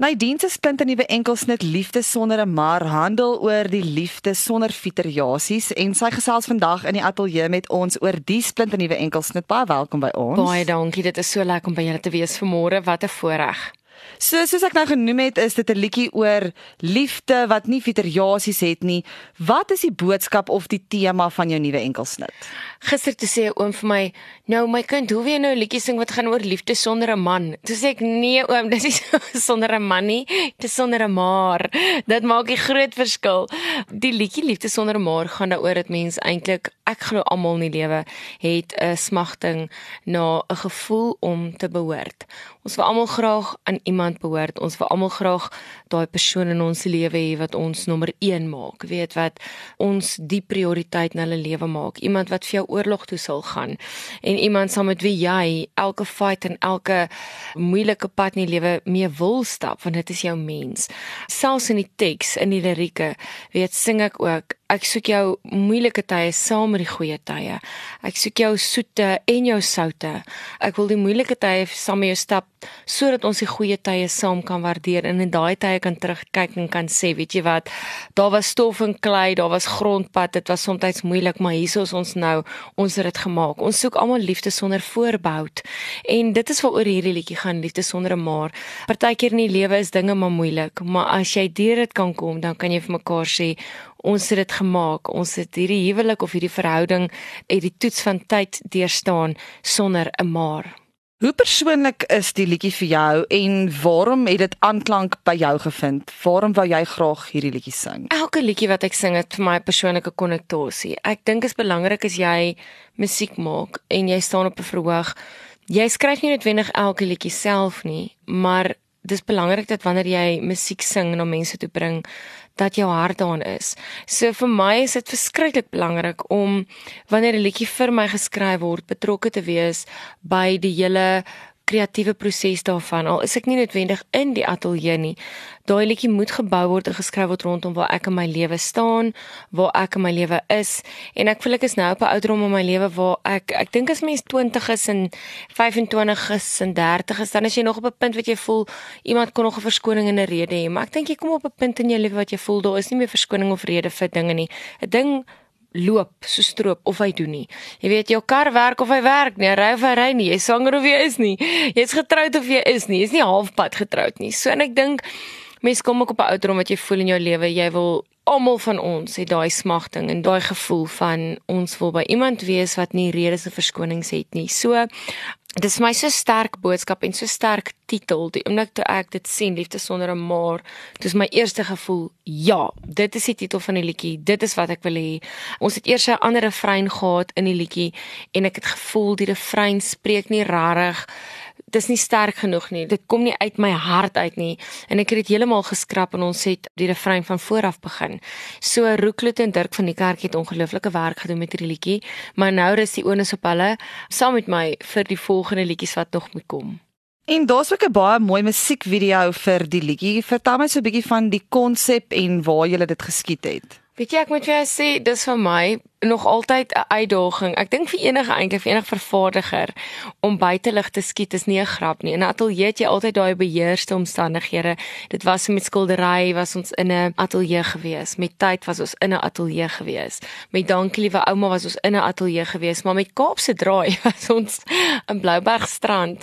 Nadine se splinte nuwe enkelsnit Liefde sonder 'n maar handel oor die liefde sonder fiteriasies en sy gesels vandag in die ateljee met ons oor die splinte nuwe enkelsnit. Baie welkom by ons. Baie dankie. Dit is so lekker om by julle te wees vanmôre. Wat 'n voorreg. So soos ek nou genoem het, is dit 'n liedjie oor liefde wat nie fiteriasies het nie. Wat is die boodskap of die tema van jou nuwe enkelsnit? Gister toe sê 'n oom vir my, "Nou my kind, hoe wil jy nou 'n liedjie sing wat gaan oor liefde sonder 'n man?" Toe sê ek, "Nee oom, dis nie sonder 'n man nie, dis sonder 'n maar." Dit maak 'n groot verskil. Die liedjie Liefde sonder 'n maar gaan daaroor dat mens eintlik, ek glo almal in die lewe het 'n smagting na 'n gevoel om te behoort. Ons wil almal graag aan iemand behoort. Ons wil almal graag daai persoon in ons lewe hê wat ons nommer 1 maak. Weet wat ons die prioriteit in hulle lewe maak. Iemand wat vir jou oorlog toe sal gaan en iemand saam met wie jy elke fight en elke moeilike pad in die lewe mee wil stap want dit is jou mens. Selfs in die teks in die lirieke weet sing ek ook Ek soek jou moeilike tye saam met die goeie tye. Ek soek jou soete en jou soute. Ek wil die moeilike tye saam met jou stap sodat ons die goeie tye saam kan waardeer en in daai tye kan terugkyk en kan sê, weet jy wat, daar was stof en klei, daar was grondpad, dit was soms moeilik, maar hier is ons nou, ons het dit gemaak. Ons soek almal liefde sonder voorbehoud. En dit is waaroor hierdie liedjie gaan, liefde sonder 'n maar. Partykeer in die lewe is dinge maar moeilik, maar as jy deur dit kan kom, dan kan jy vir mekaar sê ons het dit gemaak. Ons het hierdie huwelik of hierdie verhouding uit die toets van tyd deurstaan sonder 'n maar. Hoe persoonlik is die liedjie vir jou en waarom het dit aanklank by jou gevind? Waarom wou jy graag hierdie liedjie sing? Elke liedjie wat ek sing het vir my 'n persoonlike konnektasie. Ek dink dit is belangrik as jy musiek maak en jy staan op 'n verhoog. Jy skryf nie noodwendig elke liedjie self nie, maar dis belangrik dat wanneer jy musiek sing na mense toe bring dat jou hart daarin is. So vir my is dit verskriklik belangrik om wanneer 'n liedjie vir my geskryf word, betrokke te wees by die hele kreatiewe proses daarvan. Al is ek nie noodwendig in die ateljee nie. Daai liedjie moet gebou word en geskryf word rondom waar ek in my lewe staan, waar ek in my lewe is en ek voel ek is nou op 'n ouderdom in my lewe waar ek ek dink as mens 20 is en 25 is en 30 is, dan is jy nog op 'n punt wat jy voel iemand kon nog 'n verskoning en 'n rede hê, maar ek dink jy kom op 'n punt in jou lewe wat jy voel daar is nie meer verskoning of rede vir dinge nie. 'n Ding loop so stroop of hy doen nie. Jy weet jou kar werk of hy werk nie, ry of hy ry nie, jy swanger of jy is nie. Jy's getroud of jy is nie. Jy's nie halfpad getroud nie. So en ek dink mense kom ook op 'n ouderdom wat jy voel in jou lewe, jy wil almal van ons het daai smagting en daai gevoel van ons wil by iemand wees wat nie redes of verskonings het nie. So dis vir my so sterk boodskap en so sterk titel die oomblik toe ek dit sien liefde sonder 'n maar dis my eerste gevoel ja dit is die titel van die liedjie dit is wat ek wil hê ons het eers 'n ander refrein gehad in die liedjie en ek het gevoel die refrein spreek nie rarig dis nie sterk genoeg nie. Dit kom nie uit my hart uit nie. En ek het dit heeltemal geskrap en ons het die refrein van vooraf begin. So Roekloot en Dirk van die kerk het ongelooflike werk gedoen met hierdie liedjie, maar nou rus die onus op hulle saam met my vir die volgende liedjies wat nog moet kom. En daar's ook 'n baie mooi musiekvideo vir die liedjie. Vertel my so 'n bietjie van die konsep en waar jy dit geskiet het. Weet jy ek moet vir jou sê dis vir my nog altyd 'n uitdaging. Ek dink vir enige eintlik vir enige vervaardiger om buitelug te skiet is nie 'n grap nie. In 'n ateljee het jy altyd daai beheerste omstandighede. Dit was met skildery was ons in 'n ateljee gewees. Met tyd was ons in 'n ateljee gewees. Met dankie liewe ouma was ons in 'n ateljee gewees, maar met Kaapse draai was ons in Blouberg strand.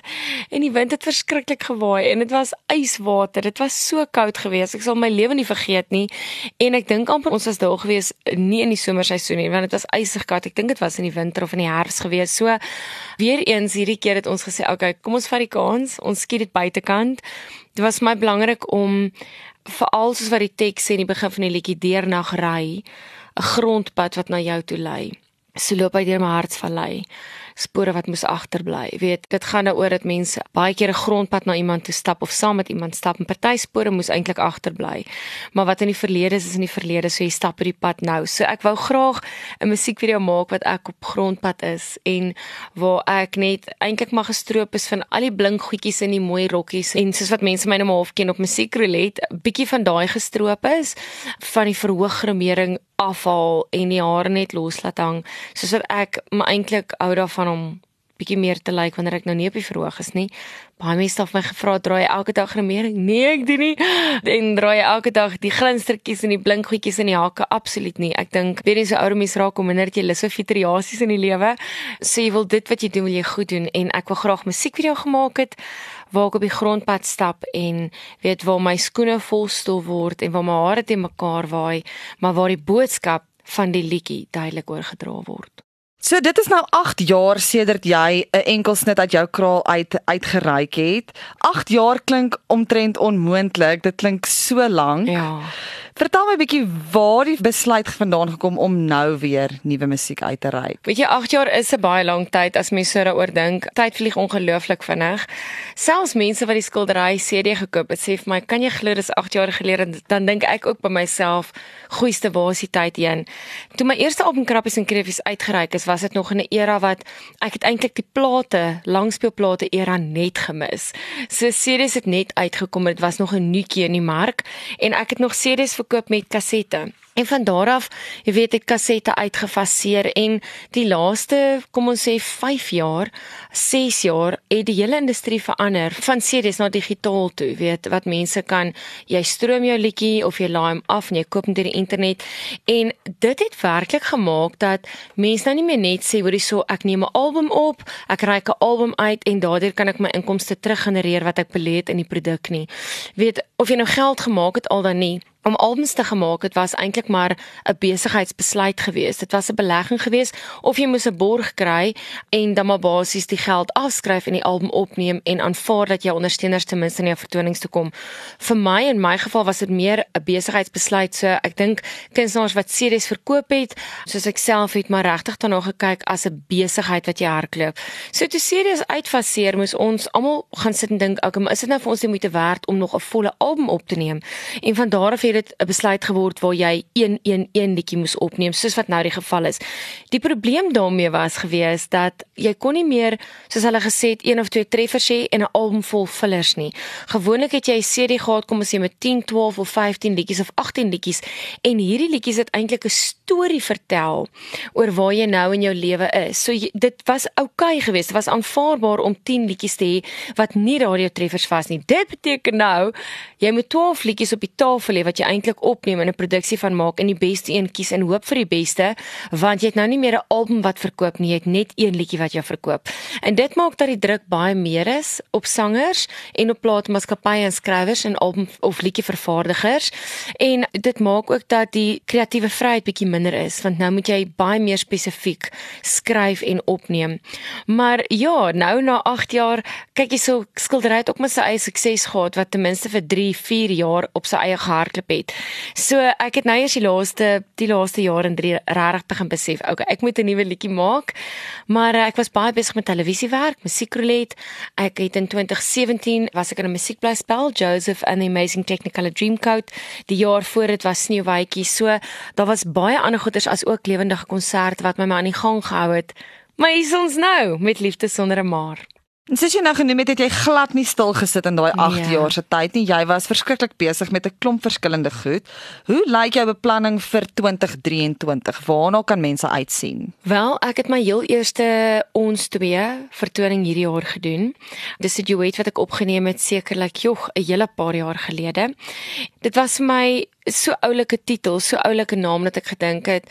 En die wind het verskriklik gewaai en dit was yswater. Dit was so koud geweest. Ek sal my lewe nie vergeet nie. En ek dink amper ons was daar gewees nie in die somerseisoen nie, want dit was ysig koud. Ek dink dit was in die winter of in die herfs gewees. So weer eens hierdie keer het ons gesê, "Oké, okay, kom ons vat die kans. Ons skiet dit buitekant." Dit was my belangrik om veral soos wat die teks sê in die begin van die liedjie deernag ry, 'n grondpad wat na jou toe lei. So loop hy deur my hartsvallei spore wat moes agterbly. Jy weet, dit gaan daaroor dat mense baie keer 'n grondpad na iemand toe stap of saam met iemand stap en party spore moes eintlik agterbly. Maar wat in die verlede is, is in die verlede, so jy stap hierdie pad nou. So ek wou graag 'n musiekvideo maak wat ek op grondpad is en waar ek net eintlik maar gestroop is van al die blink goedjies in die mooi rokkies en soos wat mense my nou maar half ken op musiekroulette, bietjie van daai gestroop is van die verhooggrimering afhaal en die hare net los laat hang soos wat ek my eintlik hou daarvan om bietjie meer te lyk wanneer ek nou nie op die verhoog is nie. Baie mense het my gevra draai elke dag grimering. Nee, ek doen nie. En draai elke dag die glinstertjies en die blinkgoedjies in die hake absoluut nie. Ek dink weer eens 'n ouer mens raak om minder jy lus vir fitriasies in die lewe. So jy wil dit wat jy doen wil jy goed doen en ek wil graag musiekvideo gemaak het waar ek op die grondpad stap en weet waar my skoene volstoel word en waar my hare te mekaar waai, maar waar die boodskap van die liedjie duidelik oorgedra word. So dit is nou 8 jaar sedert jy 'n enkelsnit uit jou kraal uit uitgereik het. 8 jaar klink omtrent onmoontlik. Dit klink so lank. Ja. Vertel my bietjie waar die besluit vandaan gekom om nou weer nuwe musiek uit te reik. Weet jy 8 jaar is 'n baie lang tyd as mens so daaroor dink. Tyd vlieg ongelooflik vinnig. Selfs mense wat die skildery CD gekoop het, sê vir my, "Kan jy glo dis 8 jaar gelede?" Dan dink ek ook by myself, "Goeiste waar is die tyd heen?" Toe my eerste album Krappies en Kreefies uitgereik is, was dit nog in 'n era wat ek het eintlik die plate, langspeelplate era net gemis. So CD's het net uitgekom, dit was nog 'n nuutjie in die mark en ek het nog CD's verkoop met kassette. En van daar af, jy weet, ek kassette uitgefaseer en die laaste, kom ons sê 5 jaar, 6 jaar, het die hele industrie verander van CD's na digitaal toe, weet, wat mense kan jy stroom jou liedjie of jy laai hom af en jy koop hom deur die internet en dit het werklik gemaak dat mense nou nie meer net sê hoorie so ek neem 'n album op, ek ry 'n album uit en daardeur kan ek my inkomste teruggenereer wat ek belê het in die produk nie. Weet, of jy nou geld gemaak het al dan nie om albums te gemaak het was eintlik maar 'n besigheidsbesluit geweest. Dit was 'n belegging geweest of jy moes 'n borg kry en dan maar basies die geld afskryf en die album opneem en aanvaar dat jou ondersteuners ten minste in jou vertonings toe kom. Vir my in my geval was dit meer 'n besigheidsbesluit. So ek dink kunstenaars wat CD's verkoop het, soos ek self het maar regtig daarna gekyk as 'n besigheid wat jy hardloop. So toe CD's uitfaseer, moes ons almal gaan sit en dink, okay, maar is dit nou vir ons die moeite werd om nog 'n volle album op te neem? En van daar af het dit 'n besluit geword waar jy 111 liedjie moes opneem soos wat nou die geval is. Die probleem daarmee was gewees dat jy kon nie meer soos hulle gesê het een of twee treffers hê en 'n album vol fillers nie. Gewoonlik het jy 'n CD gehad kom ons sê met 10, 12 of 15 liedjies of 18 liedjies en hierdie liedjies het eintlik 'n storie vertel oor waar jy nou in jou lewe is. So jy, dit was oukei okay geweest. Dit was aanvaarbaar om 10 liedjies te hê wat nie radio treffers was nie. Dit beteken nou jy moet 12 liedjies op die tafel hê wat jy eintlik opneem en 'n produksie van maak en die beste een kies en hoop vir die beste want jy het nou nie meer 'n album wat verkoop nie jy het net een liedjie wat jy verkoop en dit maak dat die druk baie meer is op sangers en op plaatmaatskappye en skrywers en album of liedjie vervaardigers en dit maak ook dat die kreatiewe vryheid bietjie minder is want nou moet jy baie meer spesifiek skryf en opneem maar ja nou na 8 jaar kyk jy so skildery het ook met sy eie sukses gehad wat ten minste vir 3 4 jaar op sy eie gehardloop het. So ek het nou eers die laaste die laaste jaar en 3 regtig begin besef, okay, ek moet 'n nuwe liedjie maak. Maar uh, ek was baie besig met televisiewerk, musiekroulette. Ek het in 2017 was ek in 'n musiekblyspel Joseph and the Amazing Technicolor Dreamcoat. Die jaar voor dit was Sneeuwwitjie. So daar was baie ander goeders as ook lewendige konserte wat my maar aan die gang gehou het. Maar hier is ons nou met liefde sonder 'n maar. En sies jy nou genoem het, het jy glad nie stil gesit in daai 8 ja. jaar se tyd nie. Jy was verskriklik besig met 'n klomp verskillende goed. Hoe lyk jou beplanning vir 2023? Waarna kan mense uitsien? Wel, ek het my heel eerste ons twee vertoning hierdie jaar gedoen. Dis 'n duet wat ek opgeneem het sekerlik jog 'n hele paar jaar gelede. Dit was vir my so oulike titel, so oulike naam dat ek gedink het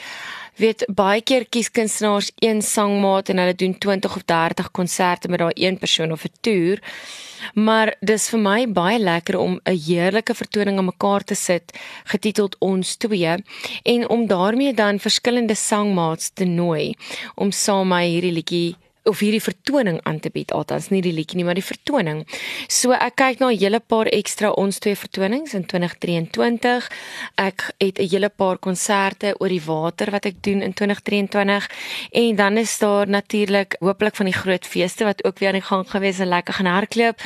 weet baie keer kies kunstenaars een sangmaat en hulle doen 20 of 30 konserte met daai een persoon of 'n toer. Maar dis vir my baie lekker om 'n heerlike vertoning aan mekaar te sit getiteld Ons twee en om daarmee dan verskillende sangmaats te nooi om saam my hierdie liedjie of hierdie vertoning aan te bied althans nie die liedjie nie maar die vertoning. So ek kyk na 'n hele paar ekstra ons twee vertonings in 2023. Ek het 'n hele paar konserte oor die water wat ek doen in 2023 en dan is daar natuurlik hooplik van die groot feeste wat ook weer aan die gang gewees en lekker gaan hardloop.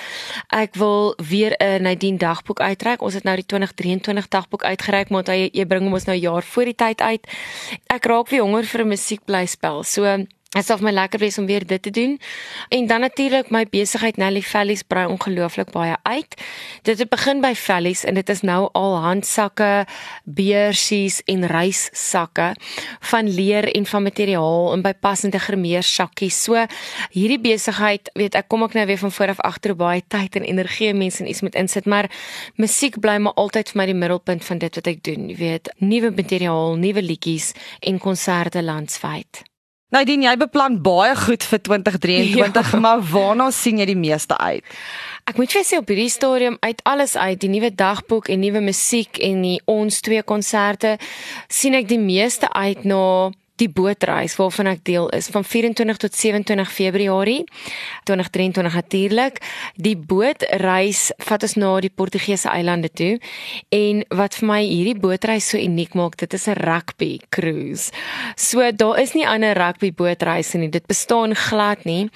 Ek wil weer 'n Nadine dagboek uitreik. Ons het nou die 2023 dagboek uitgereik maar jy, jy bring hom ons nou jaar voor die tyd uit. Ek raak weer honger vir 'n musiekblyspel. So Dit sal vir my lekker wees om weer dit te doen. En dan natuurlik my besigheid Nelly Valleys brei ongelooflik baie uit. Dit het begin by Valleys en dit is nou al handsakke, beursies en reissakke van leer en van materiaal en by passende gremeer sakkies. So hierdie besigheid, weet ek kom ek nou weer van voor af agter baie tyd en energie mense en iets moet insit, maar musiek bly maar altyd vir my die middelpunt van dit wat ek doen. Jy weet, nuwe materiaal, nuwe liedjies en konserte landwyd. Nadine, jy beplan baie goed vir 2023, ja. maar waarna sien jy die meeste uit? Ek moet vir sê op hierdie stadium uit alles uit, die nuwe dagboek en nuwe musiek en die ons twee konserte, sien ek die meeste uit na nou die bootreis waarvan ek deel is van 24 tot 27 Februarie 2023 natuurlik. Die bootreis vat ons na die Portugese eilande toe en wat vir my hierdie bootreis so uniek maak, dit is 'n rugby cruise. So daar is nie ander rugby bootreise nie. Dit bestaan glad nie.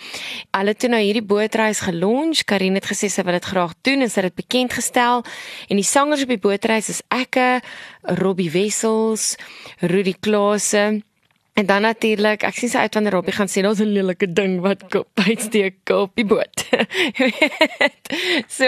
Hulle het nou hierdie bootreis gelunch. Karin het gesê sy wil dit graag doen en sy het dit bekend gestel en die sangers op die bootreis is ekke Robbie Wessels, Rudy Klose En dan natuurlik, ek sien sy uit wanneer Robbie gaan sê daar's 'n lelike ding wat kop uitsteek op die boot. so,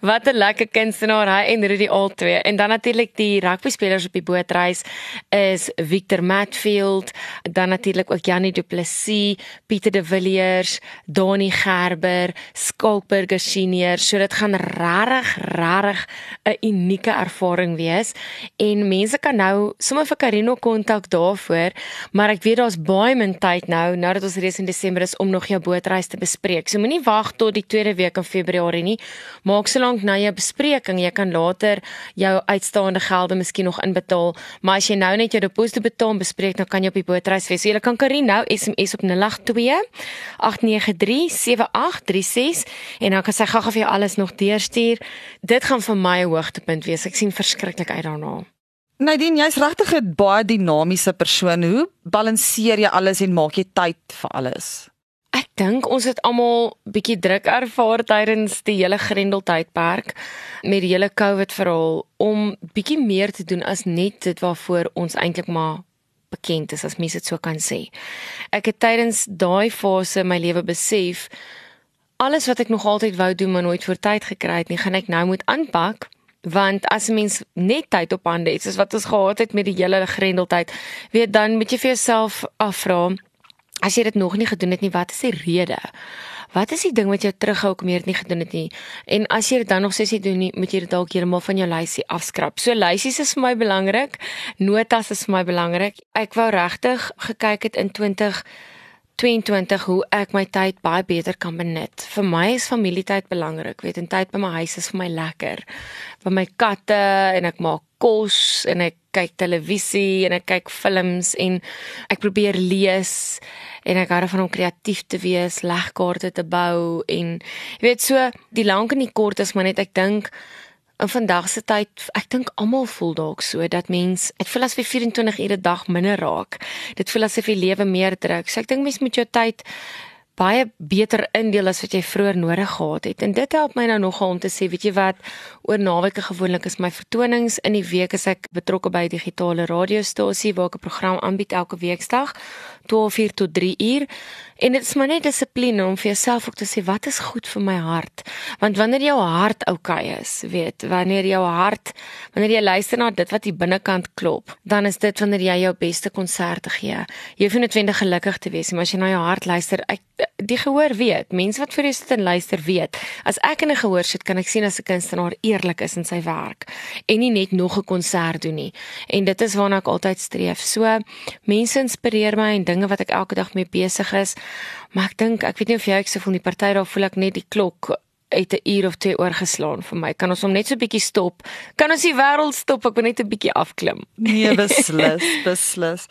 wat 'n lekker kunstenaar hy en Rudy al twee. En dan natuurlik die rugby spelers op die bootreis is Victor Matfield, dan natuurlik ook Janie Du Plessis, Pieter De Villiers, Donnie Gerber, Skalkberger senior. So dit gaan regtig regtig 'n unieke ervaring wees. En mense kan nou sommer vir Karino kontak daarvoor. Maar maar ek weet daar's baie min tyd nou nou dat ons reeds in Desember is om nog jou bootreis te bespreek. So moenie wag tot die tweede week in Februarie nie. Maak solank na jou bespreking, jy kan later jou uitstaande gelde miskien nog inbetaal, maar as jy nou net jou deposito betaal en bespreek, dan kan jy op die bootreis wees. So jy kan Karin nou SMS op 082 893 7836 en dan kan sy gou-gou vir jou alles nog deurstuur. Dit gaan vir my 'n hoogtepunt wees. Ek sien verskriklik uit daarna. Nadine, jy's regtig 'n baie dinamiese persoon. Hoe balanseer jy alles en maak jy tyd vir alles? Ek dink ons het almal bietjie druk ervaar tydens die hele grendeltydperk met die hele COVID verhaal om bietjie meer te doen as net dit waarvoor ons eintlik maar bekend is as mense dit so kan sê. Ek het tydens daai fase my lewe besef alles wat ek nog altyd wou doen maar nooit voor tyd gekry het nie, gaan ek nou moet aanpak want as 'n mens net tyd op hande het soos wat ons gehad het met die hele grendeltyd weet dan moet jy vir jouself afvra as jy dit nog nie gedoen het nie wat is die rede? Wat is die ding wat jou terughou om dit nie gedoen het nie? En as jy dit dan nog sessie doen nie moet jy dit dalk heeltemal van jou lysie afskrap. So lysies is vir my belangrik notas is vir my belangrik. Ek wou regtig gekyk het in 20 22 hoe ek my tyd baie beter kan benut. Vir my is familietyd belangrik. Weet, en tyd by my huis is vir my lekker. By my katte en ek maak kos en ek kyk televisie en ek kyk films en ek probeer lees en ek hou van om kreatief te wees, legkaarte te bou en jy weet so die lank en die kort is maar net ek dink in vandag se tyd, ek dink almal voel dalk so dat mens, dit voel asof 24 ure 'n dag minder raak. Dit voel asof jy lewe meer druk. So ek dink mens moet jou tyd baie beter indeel as wat jy vroeër nodig gehad het. En dit help my nou nogal om te sê, weet jy wat, oor naweke gewoonlik is my vertonings in die week as ek betrokke by 'n digitale radiostasie waar ek 'n program aanbied elke weeksdag 12:00 tot 3:00 en dit is maar net dissipline om vir jouself ook te sê wat is goed vir my hart? Want wanneer jou hart oukei okay is weet wanneer jou hart wanneer jy luister na dit wat hier binnekant klop dan is dit wanneer jy jou beste konserte gee. Jy hoef nie noodwendig gelukkig te wees maar as jy na jou hart luister ek die gehoor weet. Mense wat vir jou sit en luister weet. As ek in 'n gehoor sit kan ek sien as 'n kunstenaar eerlik is in sy werk en nie net nog 'n konsert doen nie. En dit is waarna ek altyd streef. So mense inspireer my en dinge wat ek elke dag mee besig is. Maar ek dink, ek weet nie of jy ek se voel die party daar voel ek net die klok uit 'n uur of twee oorgeslaan vir my. Kan ons hom net so 'n bietjie stop? Kan ons die wêreld stop? Ek wil net 'n bietjie afklim. Nee, beslis, beslis.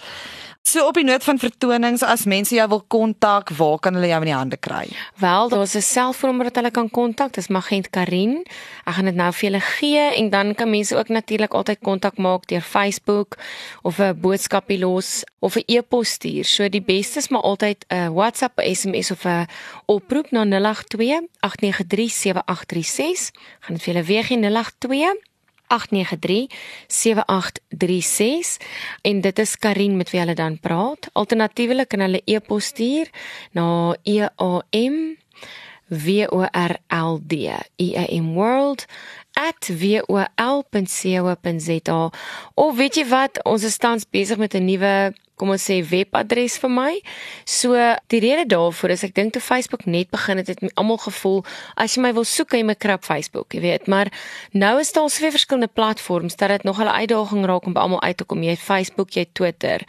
So op die noot van vertonings as mense jou wil kontak, waar kan hulle jou in die hande kry? Wel, daar's 'n selfoonnommer wat hulle kan kontak. Dis Magent Karin. Ek gaan dit nou vir julle gee en dan kan mense ook natuurlik altyd kontak maak deur Facebook of 'n boodskapie los of 'n e-pos stuur. So die beste is maar altyd 'n WhatsApp, 'n SMS of 'n oproep na 082 893 7836. Gaan dit vir julle weer gee 082 08937836 en dit is Karin met wie hulle dan praat. Alternatiefelik kan hulle e-pos stuur na eam w o r l d eam world @wol.co.za of weet jy wat ons is tans besig met 'n nuwe kom ons sê webadres vir my. So die rede daarvoor is ek dink toe Facebook net begin het het almal gevoel as jy my wil soek jy my krap Facebook, jy weet, maar nou is daar soveel verskillende platforms dat dit nog 'n uitdaging raak om by almal uit te kom. Jy het Facebook, jy het Twitter,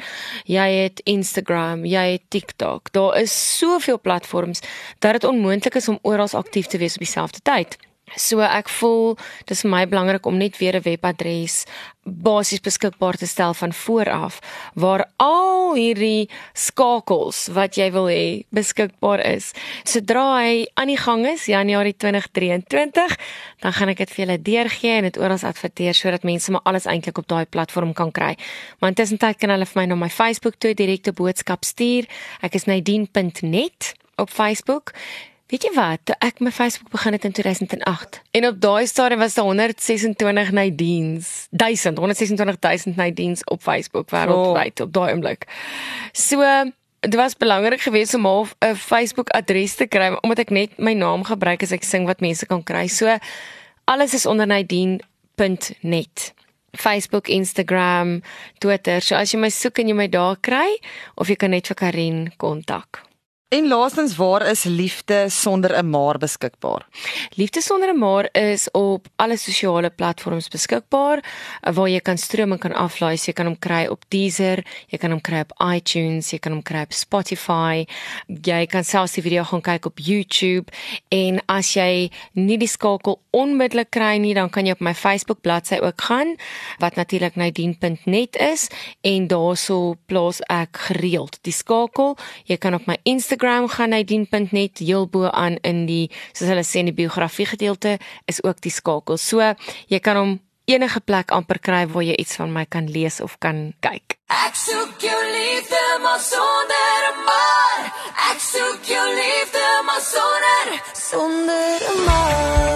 jy het Instagram, jy het TikTok. Daar is soveel platforms dat dit onmoontlik is om oral aktief te wees op dieselfde tyd. So ek voel dis vir my belangrik om net weer 'n webadres basies beskikbaar te stel van vooraf waar al hierdie skakels wat jy wil hê beskikbaar is. Sodra hy aan die gang is Januarie 2023, dan gaan ek dit vir julle deurgee en dit oral adverteer sodat mense maar alles eintlik op daai platform kan kry. Maar intussen tyd kan hulle vir my na my Facebook toe direkte boodskap stuur. Ek is nadine.net op Facebook. Weet jy wat, toe ek my Facebook begin het in 2008 en op daai stadium was daar 126 Nadines, 1000, 126000 Nadines op Facebook wêreldwyd oh. op daai oomblik. So dit was belangrik geweest om 'n Facebook adres te kry omdat ek net my naam gebruik as ek sing wat mense kan kry. So alles is onder nadine.net. Facebook, Instagram, Twitter. So as jy my soek en jy my daar kry of jy kan net vir Karin kontak. En laastens, waar is liefde sonder 'n maar beskikbaar? Liefde sonder 'n maar is op alle sosiale platforms beskikbaar waar jy kan stroom en kan aflaai. Jy kan hom kry op Deezer, jy kan hom kry op iTunes, jy kan hom kry op Spotify. Jy kan selfs die video gaan kyk op YouTube en as jy nie die skakel onmiddellik kry nie, dan kan jy op my Facebook bladsy ook gaan wat natuurlik nadine.net is en daarso plaas ek gereeld die skakel. Jy kan op my Instagram Instagram gaan nadine.net heel bo aan in die soos hulle sê in die biografie gedeelte is ook die skakel. So jy kan hom enige plek amper kry waar jy iets van my kan lees of kan kyk. Ek soek jou liefde maar sonder 'n maar. Ek soek jou liefde maar sonder sonder 'n maar.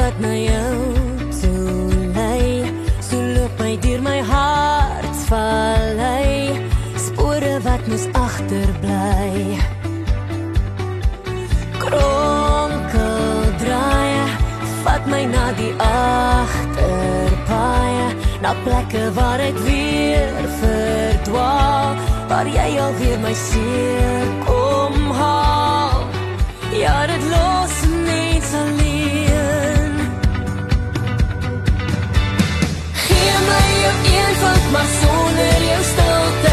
Wat na jou toe lei. So loop my deur my hart vallei. Spore wat mos agterbly. Kronkel draai, vat my na die agterpaai, na plekke waar ek weer verdwaal, waar jy al weer my seer kom haal. Ja, dit los net alleen. Maar sonder jou stilte.